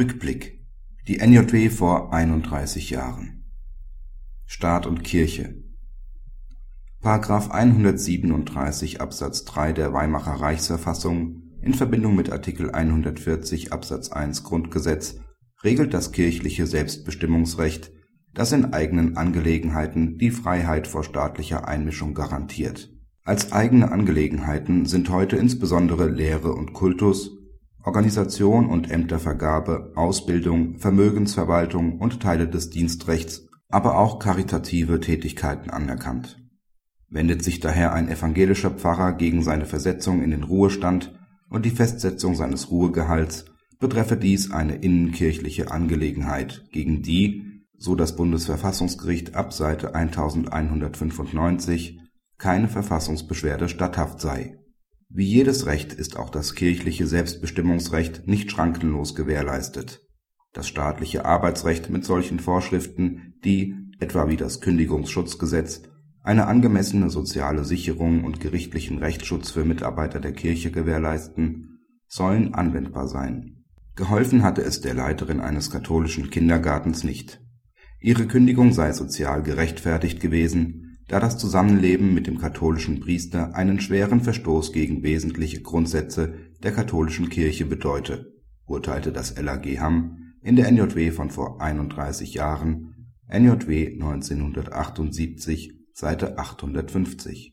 Rückblick. Die NJW vor 31 Jahren. Staat und Kirche § 137 Absatz 3 der Weimarer Reichsverfassung in Verbindung mit Artikel 140 Absatz 1 Grundgesetz regelt das kirchliche Selbstbestimmungsrecht, das in eigenen Angelegenheiten die Freiheit vor staatlicher Einmischung garantiert. Als eigene Angelegenheiten sind heute insbesondere Lehre und Kultus Organisation und Ämtervergabe, Ausbildung, Vermögensverwaltung und Teile des Dienstrechts, aber auch karitative Tätigkeiten anerkannt. Wendet sich daher ein evangelischer Pfarrer gegen seine Versetzung in den Ruhestand und die Festsetzung seines Ruhegehalts, betreffe dies eine innenkirchliche Angelegenheit, gegen die, so das Bundesverfassungsgericht ab Seite 1195, keine Verfassungsbeschwerde statthaft sei wie jedes Recht ist auch das kirchliche Selbstbestimmungsrecht nicht schrankenlos gewährleistet. Das staatliche Arbeitsrecht mit solchen Vorschriften, die, etwa wie das Kündigungsschutzgesetz, eine angemessene soziale Sicherung und gerichtlichen Rechtsschutz für Mitarbeiter der Kirche gewährleisten, sollen anwendbar sein. Geholfen hatte es der Leiterin eines katholischen Kindergartens nicht. Ihre Kündigung sei sozial gerechtfertigt gewesen da das Zusammenleben mit dem katholischen Priester einen schweren Verstoß gegen wesentliche Grundsätze der katholischen Kirche bedeute, urteilte das LAG Hamm in der NJW von vor 31 Jahren (NJW 1978, Seite 850